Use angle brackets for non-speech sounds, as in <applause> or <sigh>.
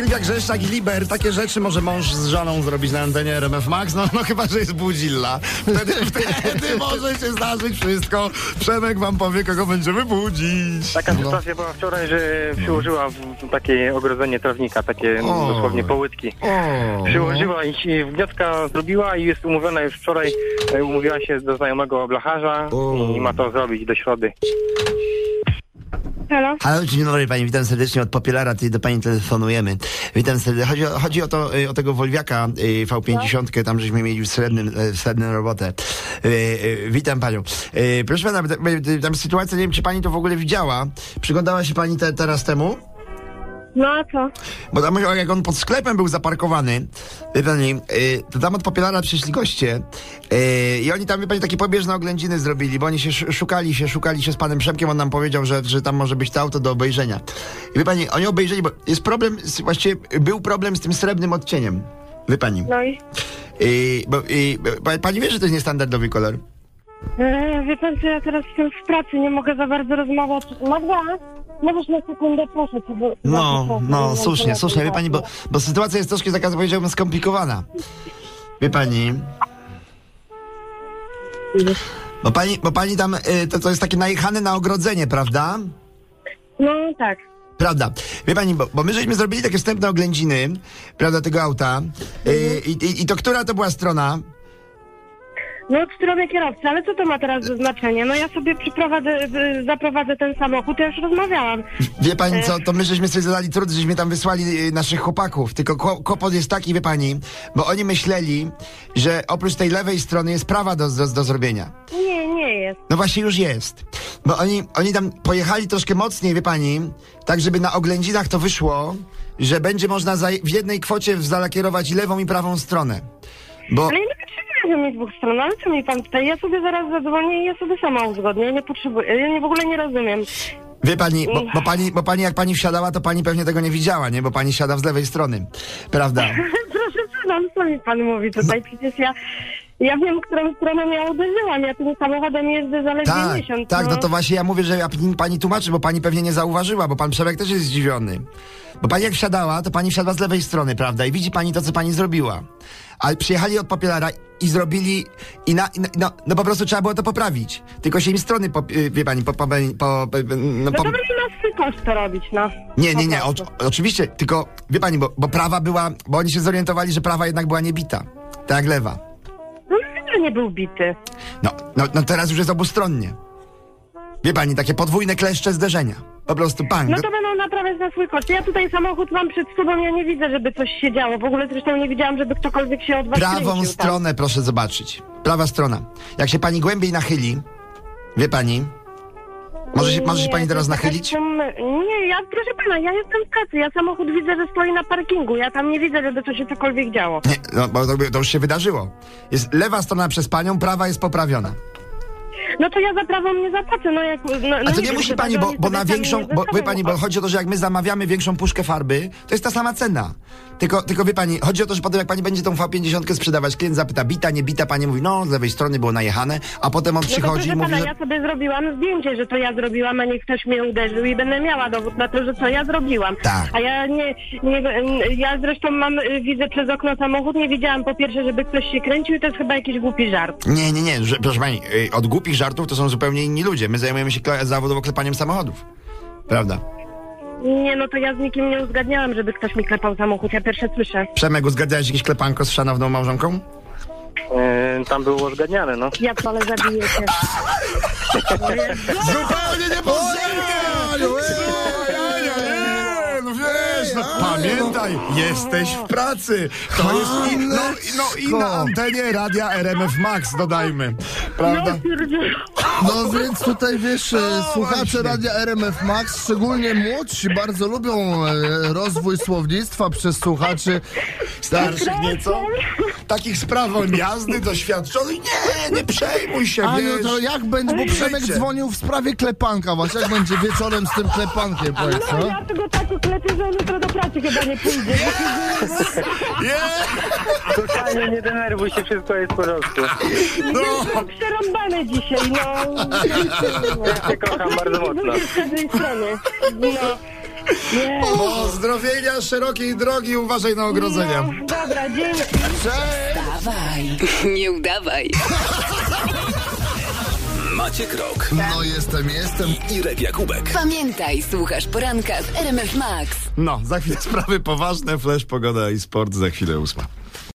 Grzeszczak i Liber, takie rzeczy może mąż z żoną zrobić na antenie RMF Max, no, no chyba, że jest budzilla. Wtedy, <laughs> wtedy może się zdarzyć wszystko. Przemek wam powie, kogo będziemy budzić. Taka sytuacja była wczoraj, że przyłożyła w takie ogrodzenie trawnika, takie O. dosłownie połytki. O, Przyłożyła i się wnioska zrobiła i jest umówiona już wczoraj, e, umówiła się do znajomego blacharza O. i ma to zrobić do środy. Halo? Halo, dzień dobry pani, witam serdecznie od Popielara, do pani telefonujemy. Witam serdecznie. Chodzi o, chodzi o to, y, o tego Wolwiaka y, V50, tam żeśmy mieli y, w srebrnym robotę. Witam panią. Proszę pana, tam sytuacja, nie wiem czy pani to w ogóle widziała. Przyglądała się pani te, teraz temu? No a co? Bo tam jak on pod sklepem był zaparkowany, wie pani, y, to tam od Popielara przyszli goście y, i oni tam, wie pani, takie pobieżne oględziny zrobili, bo oni się sz- szukali się, szukali się z panem Przemkiem, on nam powiedział, że, że tam może być to auto do obejrzenia. I wie pani, oni obejrzeli, bo jest problem, z, właściwie był problem z tym srebrnym odcieniem, wie pani. No i... I, bo, i, pa- pani wie, że to jest niestandardowy kolor? E, wie pan co, ja teraz jestem w pracy, nie mogę za bardzo rozmawiać. Magda, możesz na sekundę, proszę cię. Bo No, no, nie słusznie, słusznie, wie pani, bo, bo sytuacja jest troszkę taka, powiedziałbym, skomplikowana. Wie pani... Bo pani, bo pani tam, y, to, to jest takie najechane na ogrodzenie, prawda? No tak. Prawda. Wie pani, bo, bo my żeśmy zrobili takie wstępne oględziny, prawda, tego auta. Y, i, i, I to która to była strona? No od strony kierowcy, ale co to ma teraz za znaczenie? No ja sobie przyprowadzę, y, zaprowadzę ten samochód, ja już rozmawiałam. Wie pani co, to my żeśmy sobie zadali trud, żeśmy tam wysłali y, naszych chłopaków. Tylko kło- kłopot jest taki, wie pani, bo oni myśleli, że oprócz tej lewej strony jest prawa do, do, do zrobienia. Nie, nie jest. No właśnie już jest. Bo oni, oni tam pojechali troszkę mocniej, wie pani, tak żeby na oględzinach to wyszło, że będzie można w jednej kwocie zalakierować lewą i prawą stronę. Bo Ale ja nie potrzebuję mi dwóch stron, ale co mi pan tutaj? Ja sobie zaraz zadzwonię i ja sobie sama uzgodnię, ja nie potrzebuję, ja nie, w ogóle nie rozumiem. wie pani, bo, bo pani, bo pani jak pani wsiadała, to pani pewnie tego nie widziała, nie? Bo pani siada z lewej strony. Prawda? <laughs> Proszę pana, co mi pan mówi tutaj? Przecież ja, ja wiem, którą stronę ja uderzyłam, ja tym samochodem jeżdżę zaledwie Tak, miesiąc. tak, no to właśnie ja mówię, że ja pani- pani tłumaczy, bo pani pewnie nie zauważyła, bo pan Przemek też jest zdziwiony. Bo pani jak wsiadała, to pani wsiadła z lewej strony, prawda? I widzi pani to, co pani zrobiła. Ale przyjechali od Popielara i zrobili, i na, i na no, no po prostu trzeba było to poprawić. Tylko się im strony, po, y, wie pani, po, po, po, po, no, No po, to będę na swój koszt to robić, no. nie, nie, nie, o, oczywiście, tylko wie pani, bo, bo prawa była, bo oni się zorientowali, że prawa jednak była niebita. Tak jak lewa. No że nie był bity. No, no, no teraz już jest obustronnie. Wie pani, takie podwójne kleszcze zderzenia. Po prostu pang. No to będą naprawiać na swój koszt. Ja tutaj samochód mam przed sobą, ja nie widzę, żeby coś się działo. W ogóle zresztą nie widziałam, żeby ktokolwiek się od was Prawą kręcił, tak. stronę proszę zobaczyć. Prawa strona. Jak się pani głębiej nachyli, wie pani, może się, może się pani teraz nachylić? tam- Nie, ja, proszę pana, ja jestem w pracy, ja samochód widzę, że stoi na parkingu, ja tam nie widzę, żeby coś się cokolwiek działo. Nie, no, bo to, to już się wydarzyło. Jest lewa strona przez panią, prawa jest poprawiona. No to ja za prawą nie zapłacę, no jak... No, no A to nie wiem, musi pani, bo, bo na większą, nie bo wie pani, bo chodzi o to, że jak my zamawiamy większą puszkę farby, to jest ta sama cena. Tylko, tylko wie pani, chodzi o to, że potem jak pani będzie tą V50 sprzedawać, klient zapyta, bita, nie bita, pani mówi, no z lewej strony było najechane, a potem on No to przychodzi i mówi, pana, że... ja sobie zrobiłam zdjęcie, że to ja zrobiłam, a nie ktoś mnie uderzył i będę miała dowód na to, że co ja zrobiłam. Tak. A ja nie, nie, ja zresztą mam, y, widzę przez okno samochód, nie widziałam po pierwsze, żeby ktoś się kręcił i to jest chyba jakiś głupi żart. Nie, nie, nie, że, proszę pani, y, od głupich żartów to są zupełnie inni ludzie. My zajmujemy się kle- zawodowo klepaniem samochodów. Prawda? Nie, no to ja z nikim nie uzgadniałam, żeby ktoś mi klepał samochód, ja pierwsze słyszę. Przemek, uzgadniałeś jakieś klepanko z szanowną małżonką? E, tam było uzgadniane, no. Ja ale zabiję się. <laughs> Zupełnie nie no wiesz, no pamiętaj, jesteś w pracy. To jest i, no, no i na antenie radia RMF Max, dodajmy. Prawda? No więc tutaj wiesz, e, słuchacze właśnie. radia RMF Max, szczególnie młodsi, bardzo lubią e, rozwój słownictwa przez słuchaczy. Starszych nieco? Takich z prawą jazdy, doświadczonych? Nie, nie przejmuj się, Aniu, wiesz. to jak będzie, bo Przemek dzwonił w sprawie klepanka właśnie, jak będzie wieczorem z tym klepankiem, powiedz, No no? ja tego tak uklepię, że on jutro do pracy chyba nie pójdzie. <laughs> Nie, Totalnie nie denerwuj się, wszystko jest w porządku. no. Przerąbane dzisiaj, no. Ja cię kocham bardzo mocno. Z każdej strony. No. Nie. Pozdrowienia szerokiej drogi, uważaj na ogrodzenia. No, dobra, dzięki. Dawaj, nie udawaj. Maciek Rok No jestem, jestem. Irek Jakubek. Pamiętaj, słuchasz poranka z RMF Max. No, za chwilę <laughs> sprawy poważne, flash, pogoda i sport, za chwilę ósma.